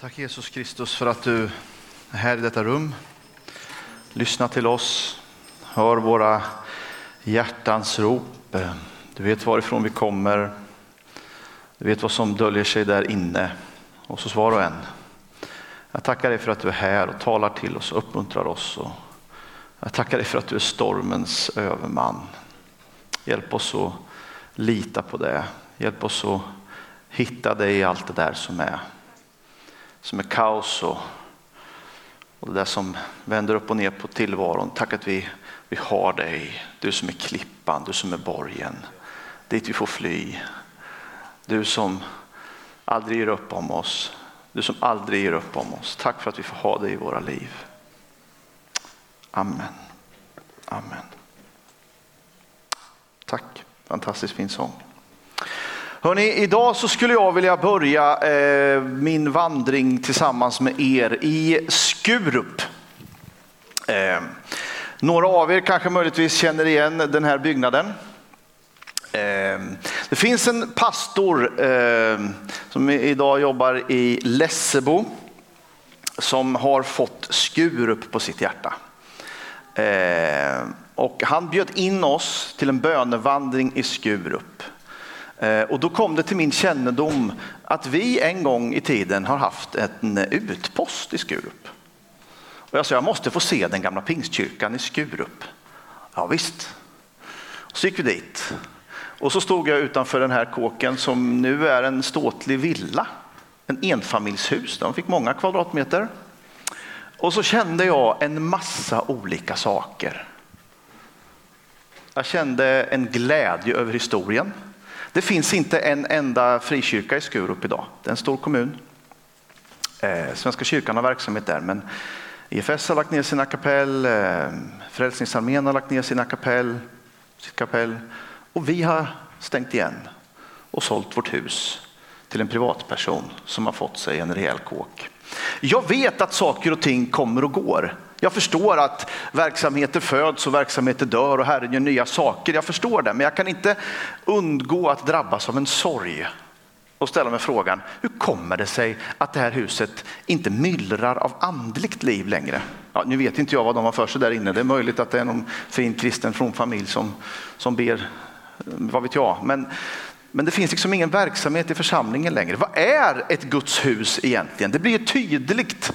Tack Jesus Kristus för att du är här i detta rum. Lyssna till oss, hör våra hjärtans rop. Du vet varifrån vi kommer. Du vet vad som döljer sig där inne hos så var och en. Jag tackar dig för att du är här och talar till oss uppmuntrar oss. Och jag tackar dig för att du är stormens överman. Hjälp oss att lita på det. Hjälp oss att hitta dig i allt det där som är som är kaos och, och det där som vänder upp och ner på tillvaron. Tack att vi, vi har dig, du som är klippan, du som är borgen, dit vi får fly. Du som aldrig ger upp om oss, du som aldrig ger upp om oss. Tack för att vi får ha dig i våra liv. Amen. Amen. Tack, fantastiskt fin sång. Hörrni, idag så skulle jag vilja börja eh, min vandring tillsammans med er i Skurup. Eh, några av er kanske möjligtvis känner igen den här byggnaden. Eh, det finns en pastor eh, som idag jobbar i Lessebo som har fått Skurup på sitt hjärta. Eh, och han bjöd in oss till en bönevandring i Skurup. Eh, och då kom det till min kännedom att vi en gång i tiden har haft en utpost i Skurup. Och jag sa, jag måste få se den gamla pingstkyrkan i Skurup. Ja, visst. Så gick vi dit. Och så stod jag utanför den här kåken som nu är en ståtlig villa. En enfamiljshus, de fick många kvadratmeter. Och så kände jag en massa olika saker. Jag kände en glädje över historien. Det finns inte en enda frikyrka i Skurup idag. Det är en stor kommun. Eh, Svenska kyrkan har verksamhet där, men IFS har lagt ner sina kapell, eh, Frälsningsarmén har lagt ner sina kapell, sitt kapell och vi har stängt igen och sålt vårt hus till en privatperson som har fått sig en rejäl kåk. Jag vet att saker och ting kommer och går. Jag förstår att verksamheter föds och verksamheter dör och Herren gör nya saker. Jag förstår det, men jag kan inte undgå att drabbas av en sorg och ställa mig frågan, hur kommer det sig att det här huset inte myllrar av andligt liv längre? Ja, nu vet inte jag vad de har för sig där inne. Det är möjligt att det är någon fin kristen from familj som, som ber, vad vet jag. Men, men det finns liksom ingen verksamhet i församlingen längre. Vad är ett Guds hus egentligen? Det blir ju tydligt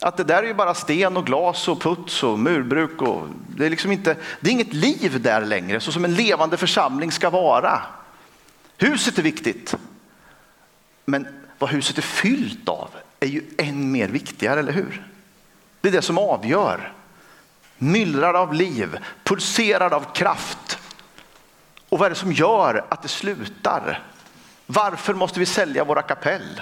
att det där är ju bara sten och glas och puts och murbruk. Och det, är liksom inte, det är inget liv där längre, så som en levande församling ska vara. Huset är viktigt. Men vad huset är fyllt av är ju än mer viktigare, eller hur? Det är det som avgör. Myllrar av liv, pulserar av kraft. Och vad är det som gör att det slutar? Varför måste vi sälja våra kapell?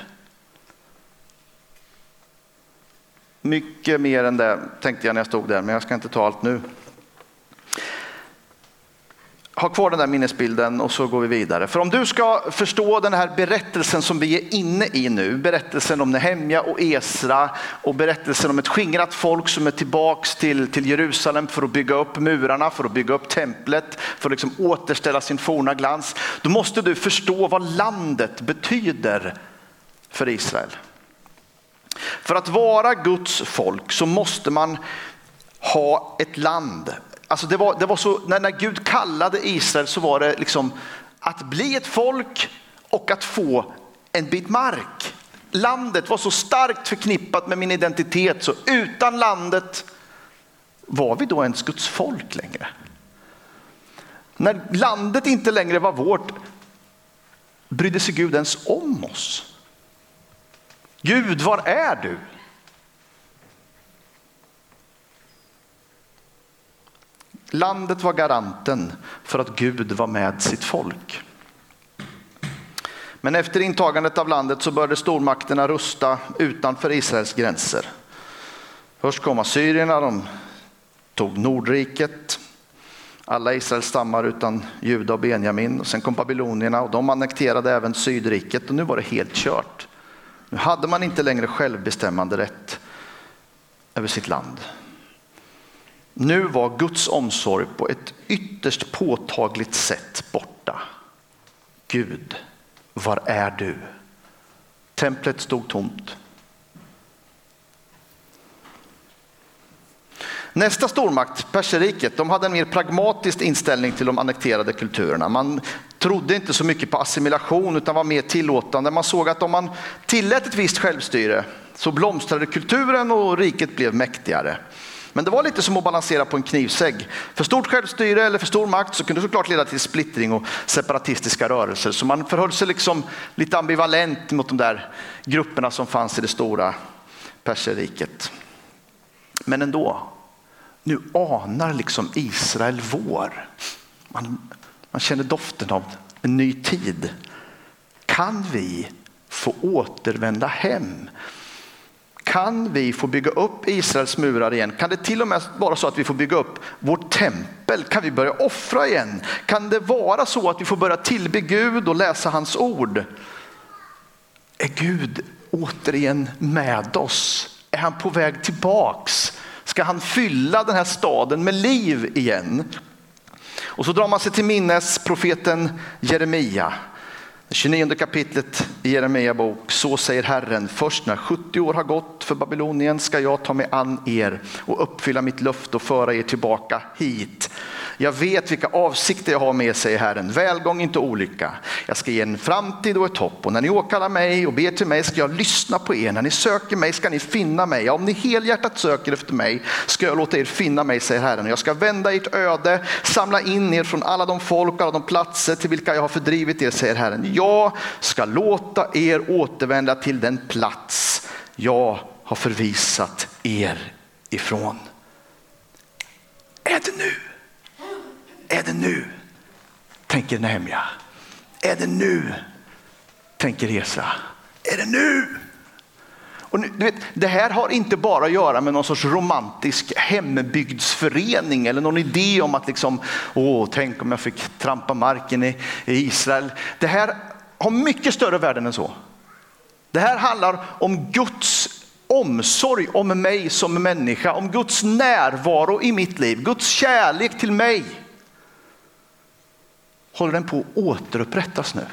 Mycket mer än det tänkte jag när jag stod där, men jag ska inte ta allt nu. Ha kvar den där minnesbilden och så går vi vidare. För om du ska förstå den här berättelsen som vi är inne i nu, berättelsen om Nehemja och Esra och berättelsen om ett skingrat folk som är tillbaks till, till Jerusalem för att bygga upp murarna, för att bygga upp templet, för att liksom återställa sin forna glans. Då måste du förstå vad landet betyder för Israel. För att vara Guds folk så måste man ha ett land. Alltså det var, det var så, när, när Gud kallade Israel så var det liksom att bli ett folk och att få en bit mark. Landet var så starkt förknippat med min identitet så utan landet var vi då ens Guds folk längre? När landet inte längre var vårt brydde sig Gud ens om oss? Gud, var är du? Landet var garanten för att Gud var med sitt folk. Men efter intagandet av landet så började stormakterna rusta utanför Israels gränser. Först kom assyrierna, de tog Nordriket, alla Israels stammar utan Juda och Benjamin. Och sen kom babylonierna och de annekterade även Sydriket och nu var det helt kört. Nu hade man inte längre självbestämmande rätt över sitt land. Nu var Guds omsorg på ett ytterst påtagligt sätt borta. Gud, var är du? Templet stod tomt. Nästa stormakt, perserriket, de hade en mer pragmatisk inställning till de annekterade kulturerna. Man trodde inte så mycket på assimilation utan var mer tillåtande. Man såg att om man tillät ett visst självstyre så blomstrade kulturen och riket blev mäktigare. Men det var lite som att balansera på en knivsägg. För stort självstyre eller för stor makt så kunde det såklart leda till splittring och separatistiska rörelser. Så man förhöll sig liksom lite ambivalent mot de där grupperna som fanns i det stora perserriket. Men ändå, nu anar liksom Israel vår. Man, man känner doften av en ny tid. Kan vi få återvända hem? Kan vi få bygga upp Israels murar igen? Kan det till och med vara så att vi får bygga upp vårt tempel? Kan vi börja offra igen? Kan det vara så att vi får börja tillbe Gud och läsa hans ord? Är Gud återigen med oss? Är han på väg tillbaks? Ska han fylla den här staden med liv igen? Och så drar man sig till minnes profeten Jeremia. Det 29 kapitlet i Jeremia bok. Så säger Herren, först när 70 år har gått för Babylonien ska jag ta mig an er och uppfylla mitt löfte och föra er tillbaka hit. Jag vet vilka avsikter jag har med sig Herren, välgång inte olycka. Jag ska ge en framtid och ett hopp och när ni åkallar mig och ber till mig ska jag lyssna på er. När ni söker mig ska ni finna mig. Ja, om ni helhjärtat söker efter mig ska jag låta er finna mig, säger Herren. Jag ska vända ert öde, samla in er från alla de folk och alla de platser till vilka jag har fördrivit er, säger Herren. Jag ska låta er återvända till den plats jag har förvisat er ifrån. Är det nu? Är det nu? Tänker Nehemja. Är det nu? Tänker Esa. Är det nu? Och nu, vet, det här har inte bara att göra med någon sorts romantisk hembygdsförening eller någon idé om att liksom, åh, tänk om jag fick trampa marken i, i Israel. Det här har mycket större värden än så. Det här handlar om Guds omsorg om mig som människa, om Guds närvaro i mitt liv, Guds kärlek till mig håller den på att återupprättas nu.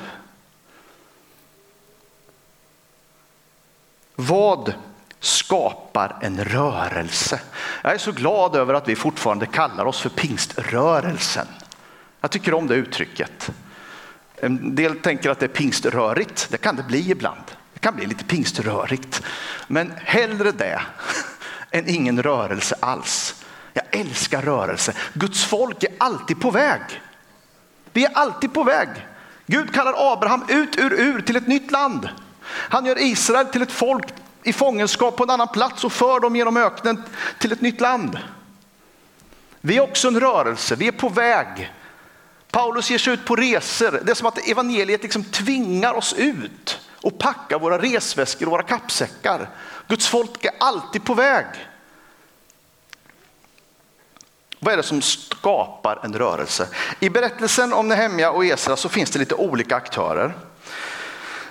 Vad skapar en rörelse? Jag är så glad över att vi fortfarande kallar oss för pingströrelsen. Jag tycker om det uttrycket. En del tänker att det är pingströrigt. Det kan det bli ibland. Det kan bli lite pingströrigt. Men hellre det än ingen rörelse alls. Jag älskar rörelse. Guds folk är alltid på väg. Vi är alltid på väg. Gud kallar Abraham ut ur ur till ett nytt land. Han gör Israel till ett folk i fångenskap på en annan plats och för dem genom öknen till ett nytt land. Vi är också en rörelse, vi är på väg. Paulus ger sig ut på resor. Det är som att evangeliet liksom tvingar oss ut och packar våra resväskor och våra kappsäckar. Guds folk är alltid på väg. Vad är det som skapar en rörelse? I berättelsen om Nehemja och Esra så finns det lite olika aktörer.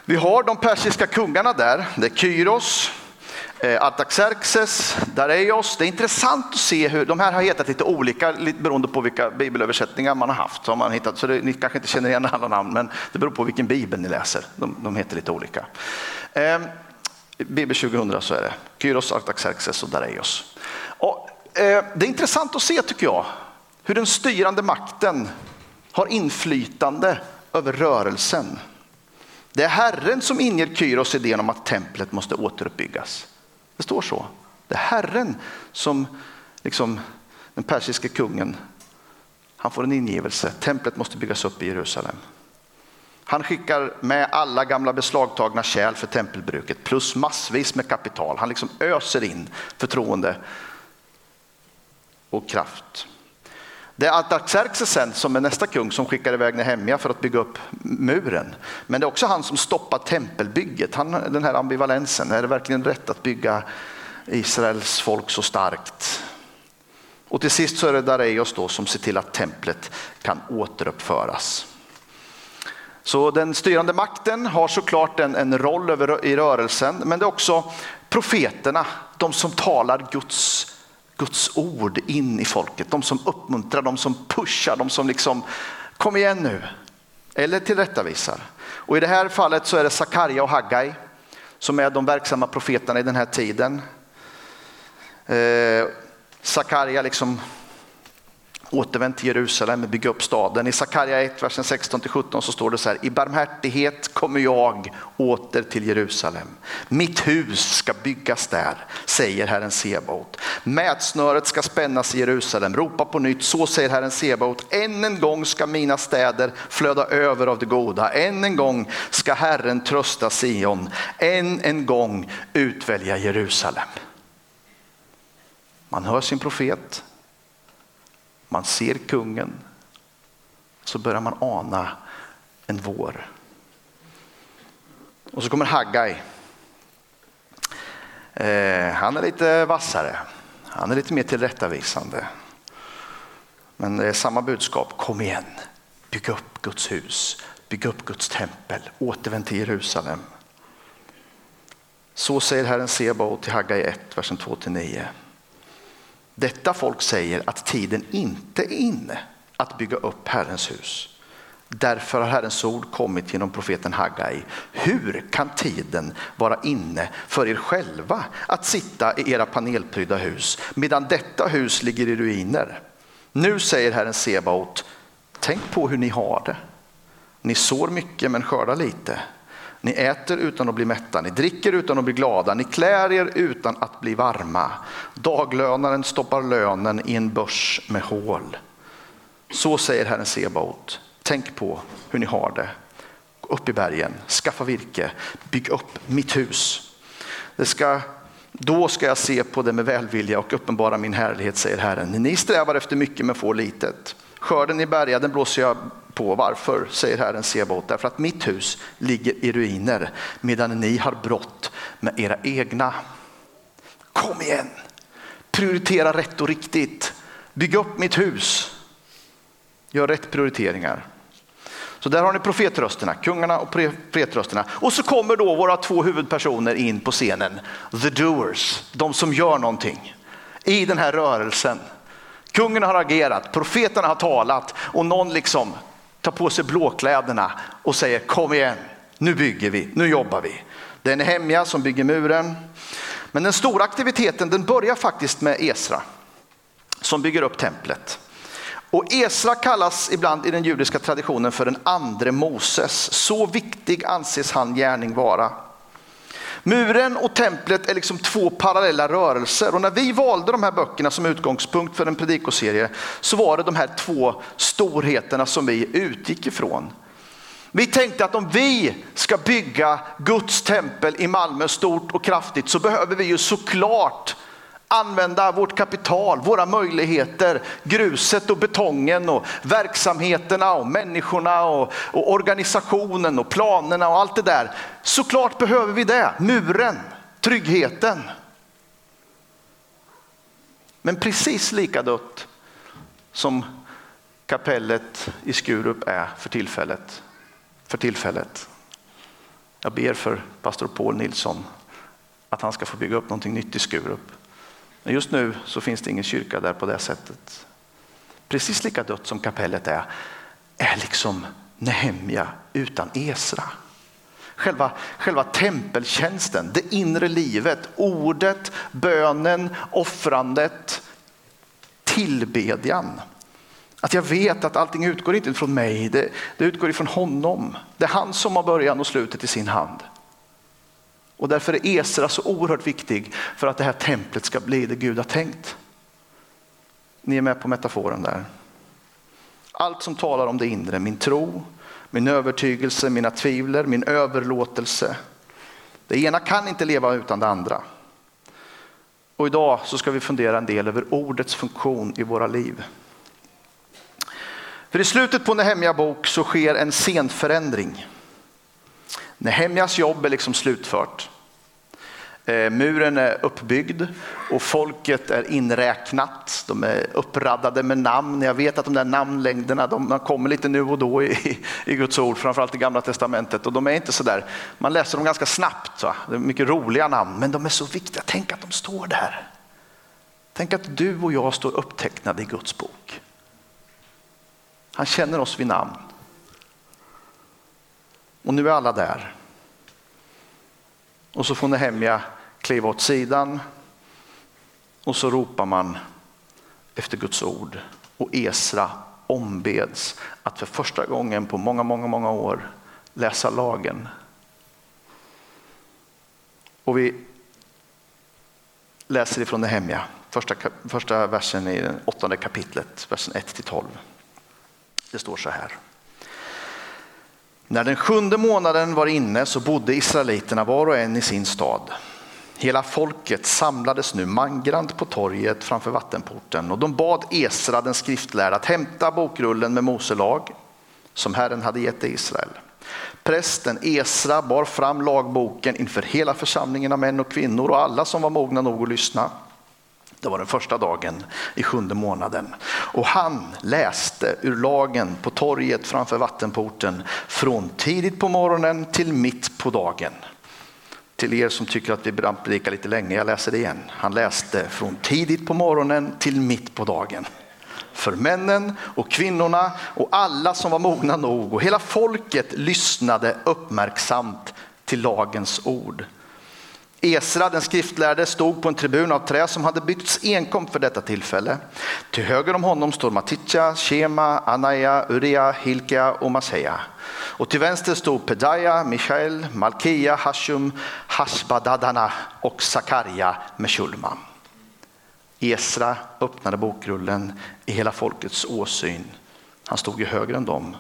Vi har de persiska kungarna där. Det är Kyros, eh, Artaxerxes, Dareios. Det är intressant att se hur de här har hetat lite olika beroende på vilka bibelöversättningar man har haft. Så, man hittat, så det, ni kanske inte känner igen alla namn, men det beror på vilken bibel ni läser. De, de heter lite olika. Eh, Bibel 2000 så är det Kyros, Artaxerxes och Dareios. Och Eh, det är intressant att se tycker jag hur den styrande makten har inflytande över rörelsen. Det är Herren som inger Kyros idén om att templet måste återuppbyggas. Det står så. Det är Herren som, liksom den persiske kungen, han får en ingivelse. Templet måste byggas upp i Jerusalem. Han skickar med alla gamla beslagtagna kärl för tempelbruket plus massvis med kapital. Han liksom öser in förtroende och kraft. Det är Artaxerxes som är nästa kung som skickar iväg Nehemja för att bygga upp muren. Men det är också han som stoppar tempelbygget. Han, den här ambivalensen, är det verkligen rätt att bygga Israels folk så starkt? Och till sist så är det Dareios då som ser till att templet kan återuppföras. Så den styrande makten har såklart en, en roll över, i rörelsen, men det är också profeterna, de som talar Guds Guds ord in i folket. De som uppmuntrar, de som pushar, de som liksom kom igen nu. Eller tillrättavisar. Och i det här fallet så är det Sakarja och Haggai som är de verksamma profeterna i den här tiden. Eh, Sakarja liksom återvänt till Jerusalem och bygga upp staden. I Sakarja 1, versen 16-17 så står det så här, i barmhärtighet kommer jag åter till Jerusalem. Mitt hus ska byggas där, säger Herren Sebaot. Mätsnöret ska spännas i Jerusalem, ropa på nytt, så säger Herren Sebaot. Än en gång ska mina städer flöda över av det goda, än en gång ska Herren trösta Sion, än en gång utvälja Jerusalem. Man hör sin profet, man ser kungen, så börjar man ana en vår. Och så kommer Haggai. Eh, han är lite vassare, han är lite mer tillrättavisande. Men det är samma budskap, kom igen, bygg upp Guds hus, bygg upp Guds tempel, återvänd till Jerusalem. Så säger Herren Sebaot till Haggai 1, versen 2-9. Detta folk säger att tiden inte är inne att bygga upp Herrens hus. Därför har Herrens ord kommit genom profeten Hagai. Hur kan tiden vara inne för er själva att sitta i era panelprydda hus medan detta hus ligger i ruiner? Nu säger Herren Sebaot, tänk på hur ni har det. Ni sår mycket men skördar lite. Ni äter utan att bli mätta, ni dricker utan att bli glada, ni klär er utan att bli varma. Daglönaren stoppar lönen i en börs med hål. Så säger Herren Sebaot. Tänk på hur ni har det. Gå upp i bergen, skaffa virke, bygg upp mitt hus. Det ska, då ska jag se på det med välvilja och uppenbara min härlighet, säger Herren. Ni strävar efter mycket men får litet. Skörden i berga, den blåser jag på. Varför? säger Herren Sebaot. Därför att mitt hus ligger i ruiner medan ni har brott med era egna. Kom igen! Prioritera rätt och riktigt. Bygg upp mitt hus. Gör rätt prioriteringar. Så där har ni profetrösterna, kungarna och profetrösterna. Och så kommer då våra två huvudpersoner in på scenen. The doers, de som gör någonting i den här rörelsen. Kungen har agerat, profeterna har talat och någon liksom tar på sig blåkläderna och säger kom igen, nu bygger vi, nu jobbar vi. Det är Nehemja som bygger muren. Men den stora aktiviteten den börjar faktiskt med Esra som bygger upp templet. Och Esra kallas ibland i den judiska traditionen för den andre Moses. Så viktig anses han gärning vara. Muren och templet är liksom två parallella rörelser och när vi valde de här böckerna som utgångspunkt för en predikoserie så var det de här två storheterna som vi utgick ifrån. Vi tänkte att om vi ska bygga Guds tempel i Malmö stort och kraftigt så behöver vi ju såklart använda vårt kapital, våra möjligheter, gruset och betongen och verksamheterna och människorna och, och organisationen och planerna och allt det där. Såklart behöver vi det, muren, tryggheten. Men precis lika dött som kapellet i Skurup är för tillfället. För tillfället. Jag ber för pastor Paul Nilsson att han ska få bygga upp någonting nytt i Skurup. Men just nu så finns det ingen kyrka där på det sättet. Precis lika dött som kapellet är, är liksom Nehemja utan Esra. Själva, själva tempeltjänsten, det inre livet, ordet, bönen, offrandet, tillbedjan. Att jag vet att allting utgår inte från mig, det, det utgår ifrån honom. Det är han som har början och slutet i sin hand. Och därför är Esra så oerhört viktig för att det här templet ska bli det Gud har tänkt. Ni är med på metaforen där. Allt som talar om det inre, min tro, min övertygelse, mina tvivler, min överlåtelse. Det ena kan inte leva utan det andra. Och idag så ska vi fundera en del över ordets funktion i våra liv. För i slutet på Nehemja bok så sker en scenförändring. Nehemjas jobb är liksom slutfört. Eh, muren är uppbyggd och folket är inräknat. De är uppraddade med namn. Jag vet att de där namnlängderna de kommer lite nu och då i, i Guds ord, framförallt i Gamla Testamentet. Och de är inte så där, man läser dem ganska snabbt. Va? Det är mycket roliga namn, men de är så viktiga. Tänk att de står där. Tänk att du och jag står upptecknade i Guds bok. Han känner oss vid namn. Och nu är alla där. Och så får Nehemja kliva åt sidan och så ropar man efter Guds ord och Esra ombeds att för första gången på många, många, många år läsa lagen. Och vi läser ifrån Nehemja, första, första versen i det åttonde kapitlet, versen 1 till 12. Det står så här. När den sjunde månaden var inne så bodde israeliterna var och en i sin stad. Hela folket samlades nu mangrant på torget framför vattenporten och de bad Esra den skriftlärde att hämta bokrullen med Mose lag som Herren hade gett Israel. Prästen Esra bar fram lagboken inför hela församlingen av män och kvinnor och alla som var mogna nog att lyssna. Det var den första dagen i sjunde månaden. Och han läste ur lagen på torget framför vattenporten från tidigt på morgonen till mitt på dagen. Till er som tycker att vi predikar lite länge, jag läser det igen. Han läste från tidigt på morgonen till mitt på dagen. För männen och kvinnorna och alla som var mogna nog och hela folket lyssnade uppmärksamt till lagens ord. Esra, den skriftlärde, stod på en tribun av trä som hade byggts enkom för detta tillfälle. Till höger om honom står Matitja, Shema, Anaja, Uria, Hilkia och Maseja. Och till vänster stod Pedaja, Michael, Malkia, Hashum, Hashbadadana och Sakarja med Shulman. Esra öppnade bokrullen i hela folkets åsyn. Han stod ju högre än dem.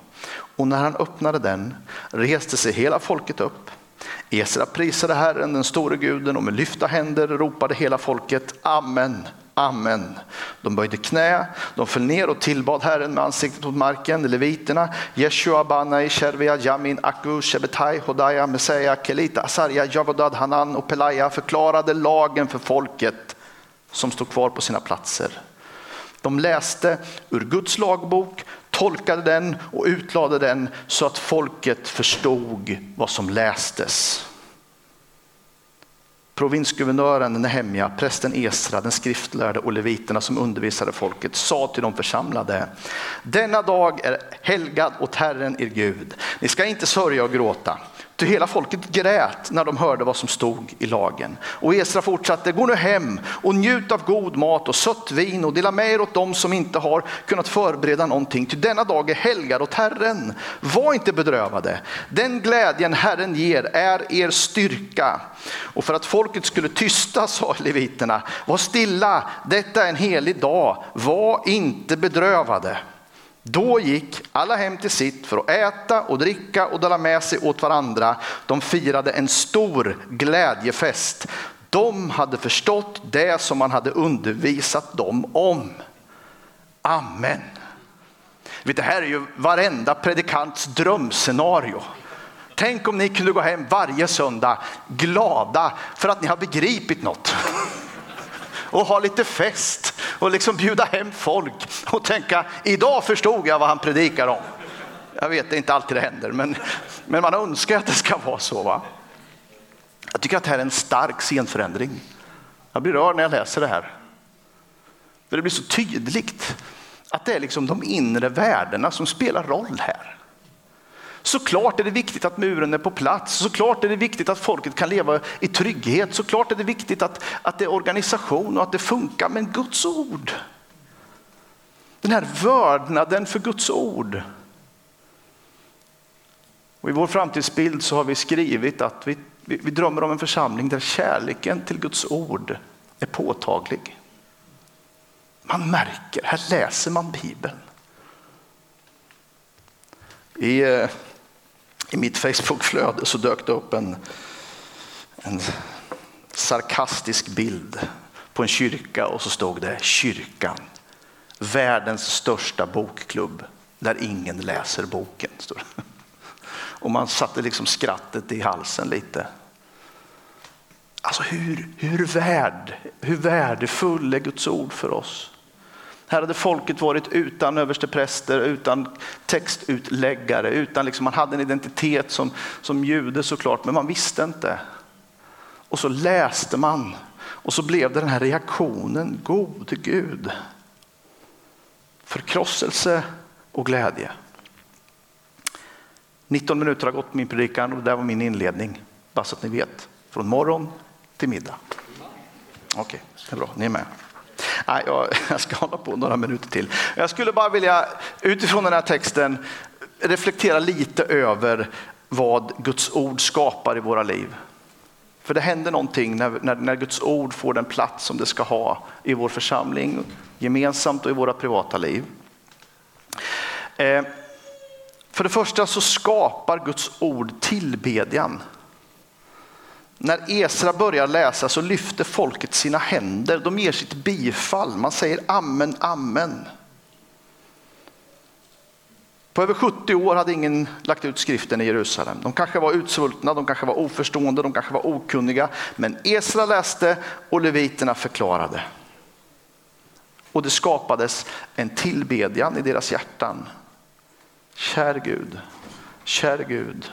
Och när han öppnade den reste sig hela folket upp Esra prisade Herren, den store guden och med lyfta händer ropade hela folket Amen, Amen. De böjde knä, de föll ner och tillbad Herren med ansiktet mot marken. Leviterna, Jeshua, Banai, Shervia, Jamin, Akku, Shebetai, Hodaya, Meseja, Kelita, Asarja, Javodad, Hanan och Pelaja förklarade lagen för folket som stod kvar på sina platser. De läste ur Guds lagbok, tolkade den och utlade den så att folket förstod vad som lästes. Provinsguvernören Nehemja, prästen Esra, den skriftlärde och leviterna som undervisade folket sa till de församlade. Denna dag är helgad åt Herren er Gud. Ni ska inte sörja och gråta. Ty hela folket grät när de hörde vad som stod i lagen. Och Esra fortsatte, gå nu hem och njut av god mat och sött vin och dela med er åt dem som inte har kunnat förbereda någonting. Ty denna dag är helgad åt Herren. Var inte bedrövade. Den glädjen Herren ger är er styrka. Och för att folket skulle tysta sa leviterna, var stilla, detta är en helig dag, var inte bedrövade. Då gick alla hem till sitt för att äta och dricka och dela med sig åt varandra. De firade en stor glädjefest. De hade förstått det som man hade undervisat dem om. Amen. Det här är ju varenda predikants drömscenario. Tänk om ni kunde gå hem varje söndag glada för att ni har begripit något och ha lite fest och liksom bjuda hem folk och tänka idag förstod jag vad han predikar om. Jag vet, det är inte alltid det händer, men, men man önskar att det ska vara så. Va? Jag tycker att det här är en stark scenförändring. Jag blir rörd när jag läser det här. För det blir så tydligt att det är liksom de inre värdena som spelar roll här. Såklart är det viktigt att muren är på plats, såklart är det viktigt att folket kan leva i trygghet, såklart är det viktigt att, att det är organisation och att det funkar, men Guds ord. Den här vördnaden för Guds ord. Och I vår framtidsbild så har vi skrivit att vi, vi, vi drömmer om en församling där kärleken till Guds ord är påtaglig. Man märker, här läser man Bibeln. I eh, i mitt Facebookflöde så dök det upp en, en sarkastisk bild på en kyrka och så stod det kyrkan, världens största bokklubb där ingen läser boken. Och man satte liksom skrattet i halsen lite. Alltså hur, hur, värd, hur värdefull är Guds ord för oss? Här hade folket varit utan överstepräster, utan textutläggare, utan liksom, man hade en identitet som, som jude såklart, men man visste inte. Och så läste man och så blev det den här reaktionen, god Gud. Förkrosselse och glädje. 19 minuter har gått på min predikan och det där var min inledning. Bara så att ni vet, från morgon till middag. Okej, okay, det är bra, ni är med. Nej, jag, jag ska hålla på några minuter till. Jag skulle bara vilja utifrån den här texten reflektera lite över vad Guds ord skapar i våra liv. För det händer någonting när, när, när, Guds ord får den plats som det ska ha i vår församling, gemensamt och i våra privata liv. Eh, för det första så skapar Guds ord tillbedjan. När Esra börjar läsa så lyfter folket sina händer, de ger sitt bifall, man säger amen, amen. På över 70 år hade ingen lagt ut skriften i Jerusalem. De kanske var utsvultna, de kanske var oförstående, de kanske var okunniga. Men Esra läste och leviterna förklarade. Och det skapades en tillbedjan i deras hjärtan. Kär Gud, kär Gud.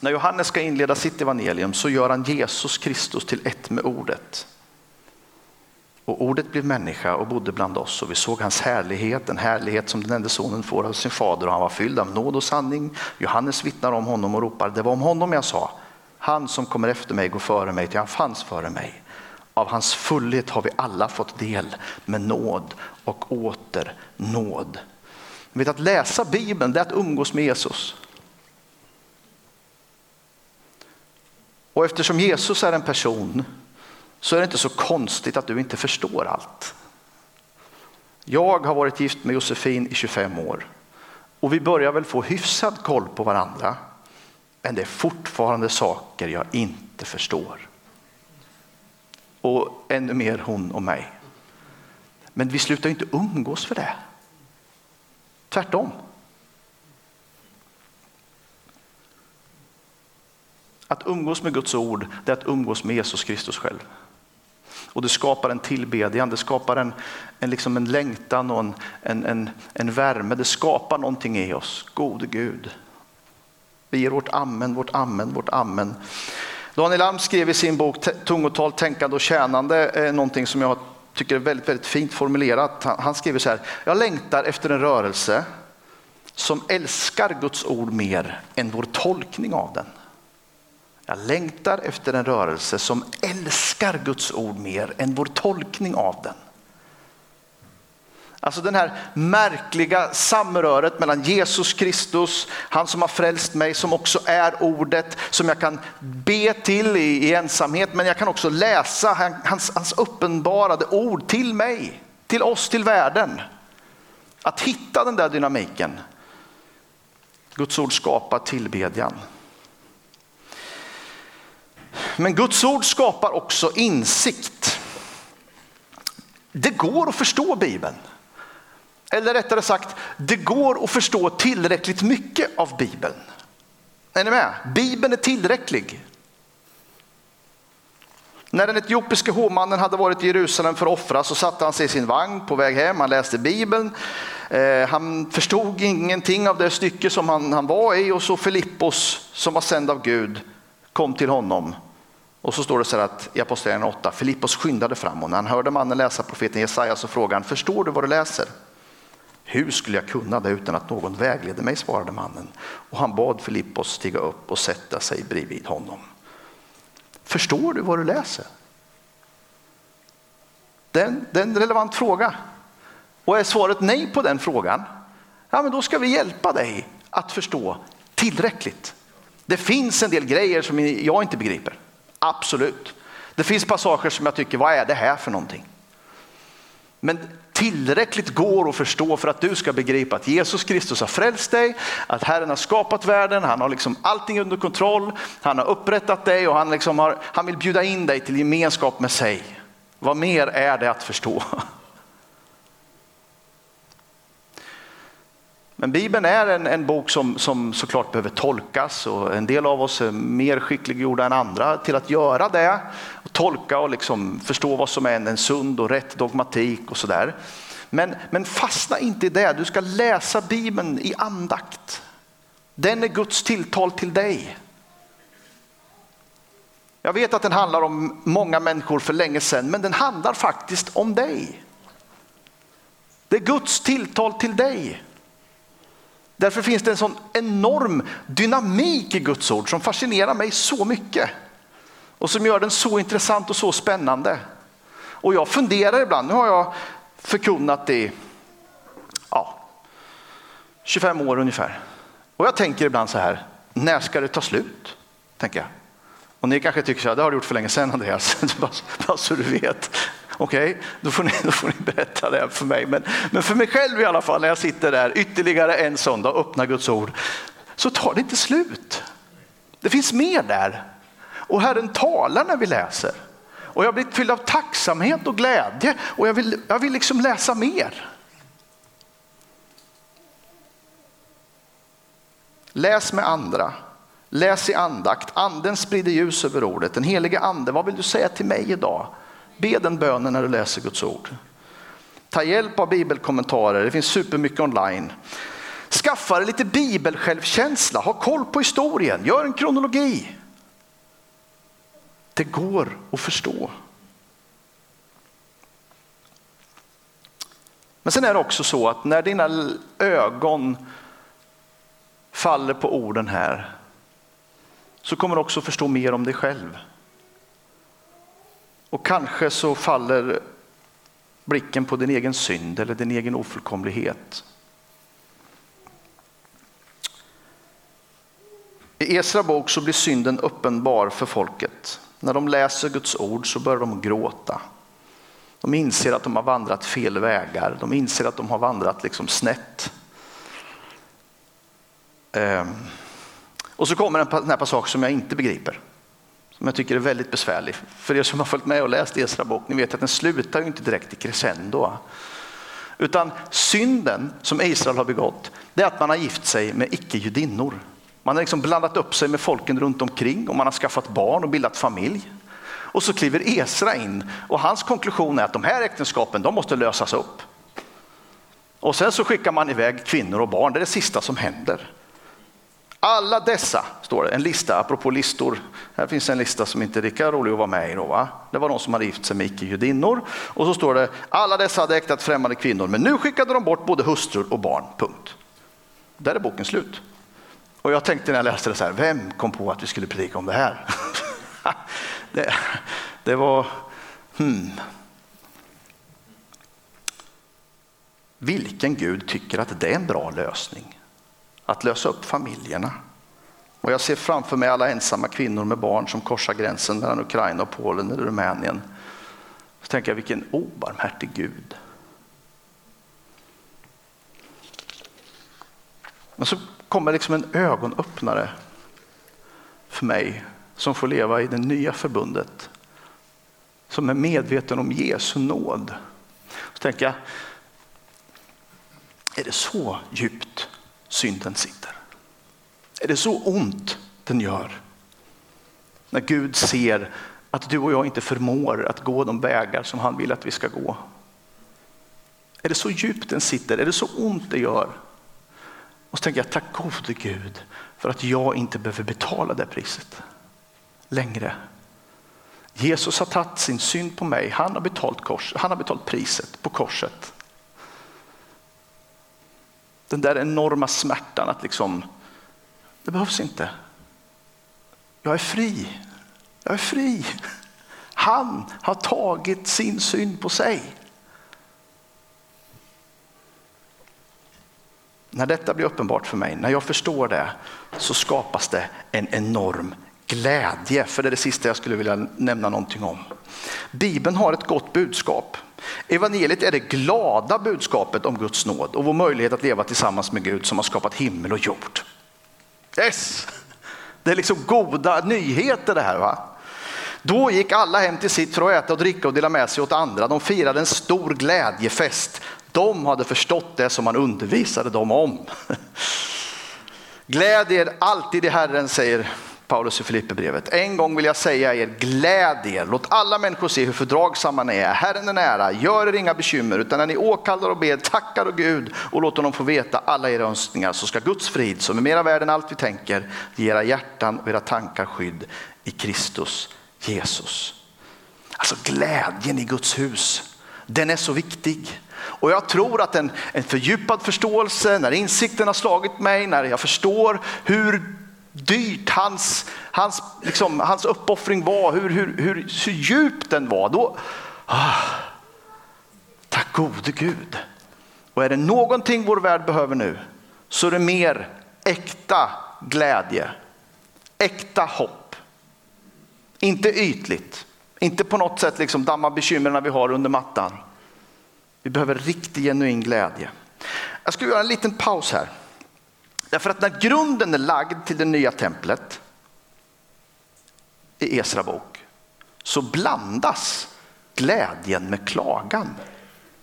När Johannes ska inleda sitt evangelium så gör han Jesus Kristus till ett med ordet. Och ordet blev människa och bodde bland oss och vi såg hans härlighet, en härlighet som den enda sonen får av sin fader och han var fylld av nåd och sanning. Johannes vittnar om honom och ropar, det var om honom jag sa, han som kommer efter mig går före mig till han fanns före mig. Av hans fullhet har vi alla fått del med nåd och åter nåd. Vet att läsa Bibeln det är att umgås med Jesus. Och eftersom Jesus är en person så är det inte så konstigt att du inte förstår allt. Jag har varit gift med Josefin i 25 år och vi börjar väl få hyfsad koll på varandra. Men det är fortfarande saker jag inte förstår. Och ännu mer hon och mig. Men vi slutar inte umgås för det. Tvärtom. Att umgås med Guds ord, det är att umgås med Jesus Kristus själv. Och det skapar en tillbedjan, det skapar en, en, liksom en längtan och en, en, en, en värme. Det skapar någonting i oss. Gode Gud. Vi ger vårt amen, vårt amen, vårt amen. Daniel Alm skrev i sin bok Tungotal, tänkande och tjänande eh, någonting som jag tycker är väldigt, väldigt fint formulerat. Han, han skriver så här, jag längtar efter en rörelse som älskar Guds ord mer än vår tolkning av den. Jag längtar efter en rörelse som älskar Guds ord mer än vår tolkning av den. Alltså den här märkliga samröret mellan Jesus Kristus, han som har frälst mig, som också är ordet, som jag kan be till i, i ensamhet, men jag kan också läsa hans, hans uppenbarade ord till mig, till oss, till världen. Att hitta den där dynamiken. Guds ord skapar tillbedjan. Men Guds ord skapar också insikt. Det går att förstå Bibeln. Eller rättare sagt, det går att förstå tillräckligt mycket av Bibeln. Är ni med? Bibeln är tillräcklig. När den etiopiske hovmannen hade varit i Jerusalem för att offra så satte han sig i sin vagn på väg hem. Han läste Bibeln. Eh, han förstod ingenting av det stycke som han, han var i och så Filippos som var sänd av Gud kom till honom och så står det så här att i Apostlagärningarna 8, Filippos skyndade fram och när han hörde mannen läsa profeten Jesaja så frågade han, förstår du vad du läser? Hur skulle jag kunna det utan att någon vägleder mig, svarade mannen. Och han bad Filippos stiga upp och sätta sig bredvid honom. Förstår du vad du läser? Det är en, det är en relevant fråga. Och är svaret nej på den frågan, ja, men då ska vi hjälpa dig att förstå tillräckligt. Det finns en del grejer som jag inte begriper. Absolut. Det finns passager som jag tycker, vad är det här för någonting? Men tillräckligt går att förstå för att du ska begripa att Jesus Kristus har frälst dig, att Herren har skapat världen, han har liksom allting under kontroll, han har upprättat dig och han, liksom har, han vill bjuda in dig till gemenskap med sig. Vad mer är det att förstå? Men Bibeln är en, en bok som, som såklart behöver tolkas och en del av oss är mer skickliggjorda än andra till att göra det. Och tolka och liksom förstå vad som är en, en sund och rätt dogmatik och sådär. Men, men fastna inte i det, du ska läsa Bibeln i andakt. Den är Guds tilltal till dig. Jag vet att den handlar om många människor för länge sedan, men den handlar faktiskt om dig. Det är Guds tilltal till dig. Därför finns det en sån enorm dynamik i Guds ord som fascinerar mig så mycket och som gör den så intressant och så spännande. Och jag funderar ibland, nu har jag förkunnat i ja, 25 år ungefär. Och jag tänker ibland så här, när ska det ta slut? Tänker jag. Och ni kanske tycker så här, det har du gjort för länge sedan Andreas, bara så du vet. Okej, okay, då, får ni, då får ni berätta det för mig. Men, men för mig själv i alla fall, när jag sitter där ytterligare en söndag och öppnar Guds ord, så tar det inte slut. Det finns mer där. Och Herren talar när vi läser. Och jag har blivit fylld av tacksamhet och glädje och jag vill, jag vill liksom läsa mer. Läs med andra. Läs i andakt. Anden sprider ljus över ordet. Den helige ande, vad vill du säga till mig idag? Be den bönen när du läser Guds ord. Ta hjälp av bibelkommentarer, det finns supermycket online. Skaffa dig lite bibelsjälvkänsla, ha koll på historien, gör en kronologi. Det går att förstå. Men sen är det också så att när dina ögon faller på orden här så kommer du också förstå mer om dig själv. Och kanske så faller blicken på din egen synd eller din egen ofullkomlighet. I Esra bok så blir synden uppenbar för folket. När de läser Guds ord så börjar de gråta. De inser att de har vandrat fel vägar. De inser att de har vandrat liksom snett. Ehm. Och så kommer en här passage som jag inte begriper. Som jag tycker är väldigt besvärlig. För er som har följt med och läst Esra bok, ni vet att den slutar ju inte direkt i crescendo. Utan synden som Israel har begått, det är att man har gift sig med icke-judinnor. Man har liksom blandat upp sig med folken runt omkring och man har skaffat barn och bildat familj. Och så kliver Esra in och hans konklusion är att de här äktenskapen de måste lösas upp. Och sen så skickar man iväg kvinnor och barn, det är det sista som händer. Alla dessa, står det, en lista, apropå listor. Här finns en lista som inte är lika rolig att vara med i. Då, va? Det var de som hade gift sig med icke-judinnor. Och så står det, alla dessa hade äktat främmande kvinnor, men nu skickade de bort både hustrur och barn. Punkt. Där är boken slut. Och jag tänkte när jag läste det så här, vem kom på att vi skulle predika om det här? det, det var, hmm. Vilken Gud tycker att det är en bra lösning? Att lösa upp familjerna. Och jag ser framför mig alla ensamma kvinnor med barn som korsar gränsen mellan Ukraina och Polen eller Rumänien. Så tänker jag vilken obarmhärtig Gud. Men så kommer liksom en ögonöppnare för mig som får leva i det nya förbundet. Som är medveten om Jesu nåd. Så tänker jag, är det så djupt synden sitter? Är det så ont den gör? När Gud ser att du och jag inte förmår att gå de vägar som han vill att vi ska gå. Är det så djupt den sitter? Är det så ont det gör? Och så tänker jag, tack gode Gud för att jag inte behöver betala det priset längre. Jesus har tagit sin synd på mig, han har betalt, kors, han har betalt priset på korset. Den där enorma smärtan att liksom, det behövs inte. Jag är fri, jag är fri. Han har tagit sin synd på sig. När detta blir uppenbart för mig, när jag förstår det, så skapas det en enorm glädje. För det är det sista jag skulle vilja nämna någonting om. Bibeln har ett gott budskap. Evangeliet är det glada budskapet om Guds nåd och vår möjlighet att leva tillsammans med Gud som har skapat himmel och jord. Yes! Det är liksom goda nyheter det här. va? Då gick alla hem till sitt för att äta och dricka och dela med sig åt andra. De firade en stor glädjefest. De hade förstått det som man undervisade dem om. Gläd er alltid i Herren, säger Paulus i Filipperbrevet. En gång vill jag säga er, gläd er. Låt alla människor se hur fördragsamma ni är. Herren är nära, gör er inga bekymmer, utan när ni åkallar och ber, tackar och Gud och låt honom få veta alla era önskningar, så ska Guds frid, som är mera värd än allt vi tänker, ge era hjärtan och era tankar skydd i Kristus Jesus. Alltså glädjen i Guds hus, den är så viktig. Och jag tror att en, en fördjupad förståelse, när insikten har slagit mig, när jag förstår hur dyrt hans, hans, liksom, hans uppoffring var, hur, hur, hur, hur djup den var, då, Ah, tack gode Gud. Och är det någonting vår värld behöver nu så är det mer äkta glädje, äkta hopp. Inte ytligt, inte på något sätt liksom damma bekymren vi har under mattan. Vi behöver riktig genuin glädje. Jag ska göra en liten paus här. Därför att när grunden är lagd till det nya templet i Esra bok så blandas glädjen med klagan.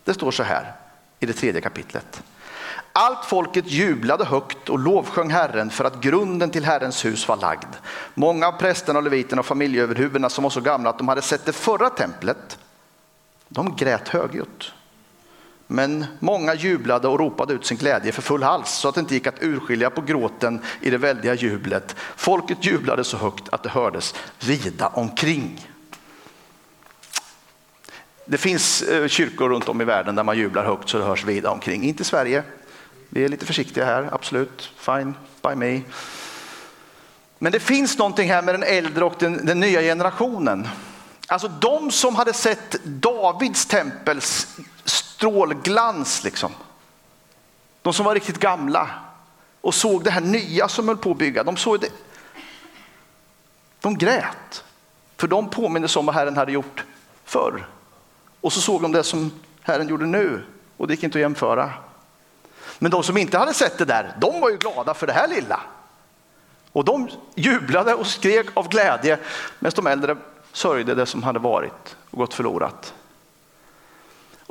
Det står så här i det tredje kapitlet. Allt folket jublade högt och lovsjöng Herren för att grunden till Herrens hus var lagd. Många av prästerna och leviterna och familjeöverhuvudena som var så gamla att de hade sett det förra templet, de grät högljutt. Men många jublade och ropade ut sin glädje för full hals så att det inte gick att urskilja på gråten i det väldiga jublet. Folket jublade så högt att det hördes vida omkring. Det finns eh, kyrkor runt om i världen där man jublar högt så det hörs vida omkring. Inte i Sverige. Vi är lite försiktiga här, absolut. Fine by me. Men det finns någonting här med den äldre och den, den nya generationen. Alltså de som hade sett Davids tempels strålglans, liksom. de som var riktigt gamla och såg det här nya som höll på att bygga. De såg det. De grät, för de påminner om vad Herren hade gjort förr. Och så såg de det som Herren gjorde nu och det gick inte att jämföra. Men de som inte hade sett det där, de var ju glada för det här lilla. Och de jublade och skrek av glädje medan de äldre sörjde det som hade varit och gått förlorat.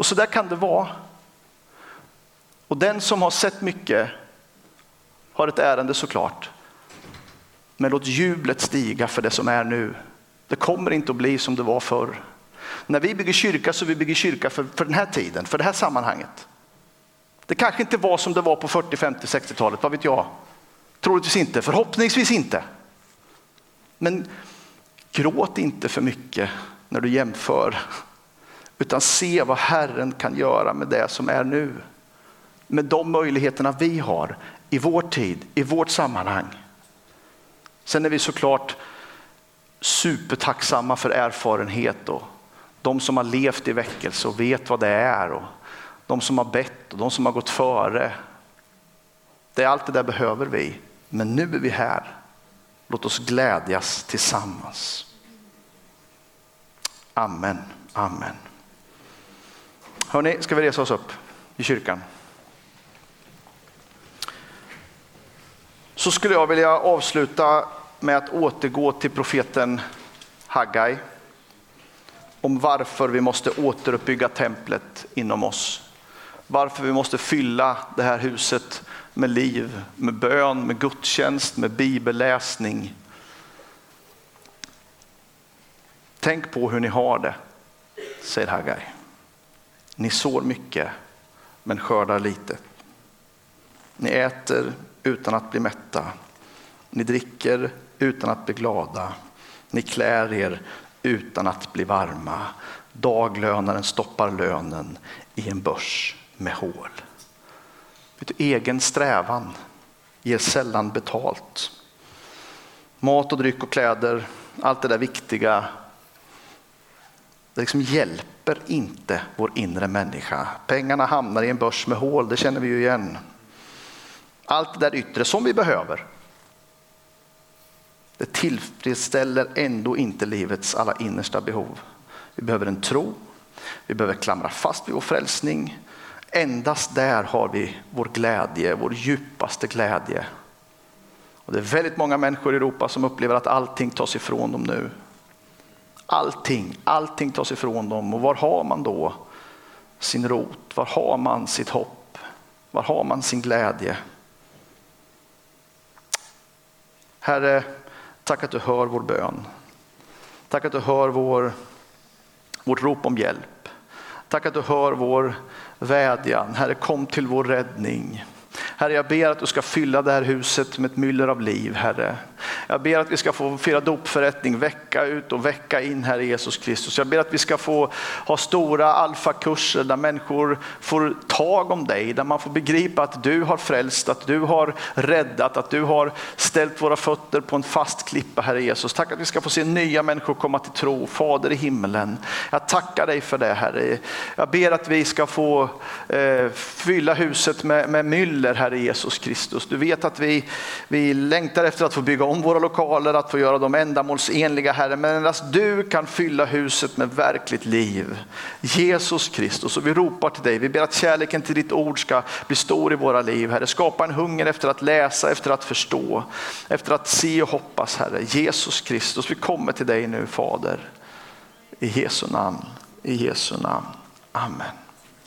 Och så där kan det vara. Och den som har sett mycket har ett ärende såklart. Men låt jublet stiga för det som är nu. Det kommer inte att bli som det var förr. När vi bygger kyrka så vi bygger kyrka för, för den här tiden, för det här sammanhanget. Det kanske inte var som det var på 40, 50, 60-talet, vad vet jag? Troligtvis inte, förhoppningsvis inte. Men gråt inte för mycket när du jämför, utan se vad Herren kan göra med det som är nu. Med de möjligheterna vi har i vår tid, i vårt sammanhang. Sen är vi såklart supertacksamma för erfarenhet och de som har levt i väckelse och vet vad det är och de som har bett och de som har gått före. Det är allt det där behöver vi. Men nu är vi här. Låt oss glädjas tillsammans. Amen, amen. Hörni, ska vi resa oss upp i kyrkan? Så skulle jag vilja avsluta med att återgå till profeten Haggai om varför vi måste återuppbygga templet inom oss. Varför vi måste fylla det här huset med liv, med bön, med gudstjänst, med bibelläsning. Tänk på hur ni har det, säger Haggai. Ni sår mycket men skördar lite. Ni äter utan att bli mätta. Ni dricker utan att bli glada. Ni klär er utan att bli varma. Daglönaren stoppar lönen i en börs med hål. Du, egen strävan ger sällan betalt. Mat och dryck och kläder, allt det där viktiga, det liksom hjälper inte vår inre människa. Pengarna hamnar i en börs med hål, det känner vi ju igen. Allt det där yttre som vi behöver, det tillfredsställer ändå inte livets alla innersta behov. Vi behöver en tro, vi behöver klamra fast vid vår frälsning. Endast där har vi vår glädje, vår djupaste glädje. Och det är väldigt många människor i Europa som upplever att allting tas ifrån dem nu. Allting, allting tas ifrån dem. Och var har man då sin rot? Var har man sitt hopp? Var har man sin glädje? Herre, Tack att du hör vår bön. Tack att du hör vår, vårt rop om hjälp. Tack att du hör vår vädjan. Herre, kom till vår räddning. Herre, jag ber att du ska fylla det här huset med ett myller av liv, Herre. Jag ber att vi ska få fira dopförrättning vecka ut och vecka in, Herre Jesus Kristus. Jag ber att vi ska få ha stora alfakurser där människor får tag om dig, där man får begripa att du har frälst, att du har räddat, att du har ställt våra fötter på en fast klippa, Herre Jesus. Tack att vi ska få se nya människor komma till tro, Fader i himmelen. Jag tackar dig för det, Herre. Jag ber att vi ska få eh, fylla huset med, med myller, Herre Jesus Kristus. Du vet att vi, vi längtar efter att få bygga om våra lokaler, att få göra dem ändamålsenliga, Herre. Men endast du kan fylla huset med verkligt liv. Jesus Kristus, och vi ropar till dig. Vi ber att kärleken till ditt ord ska bli stor i våra liv, Herre. Skapa en hunger efter att läsa, efter att förstå, efter att se och hoppas, Herre. Jesus Kristus, vi kommer till dig nu, Fader. I Jesu namn, i Jesu namn. Amen.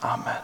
Amen.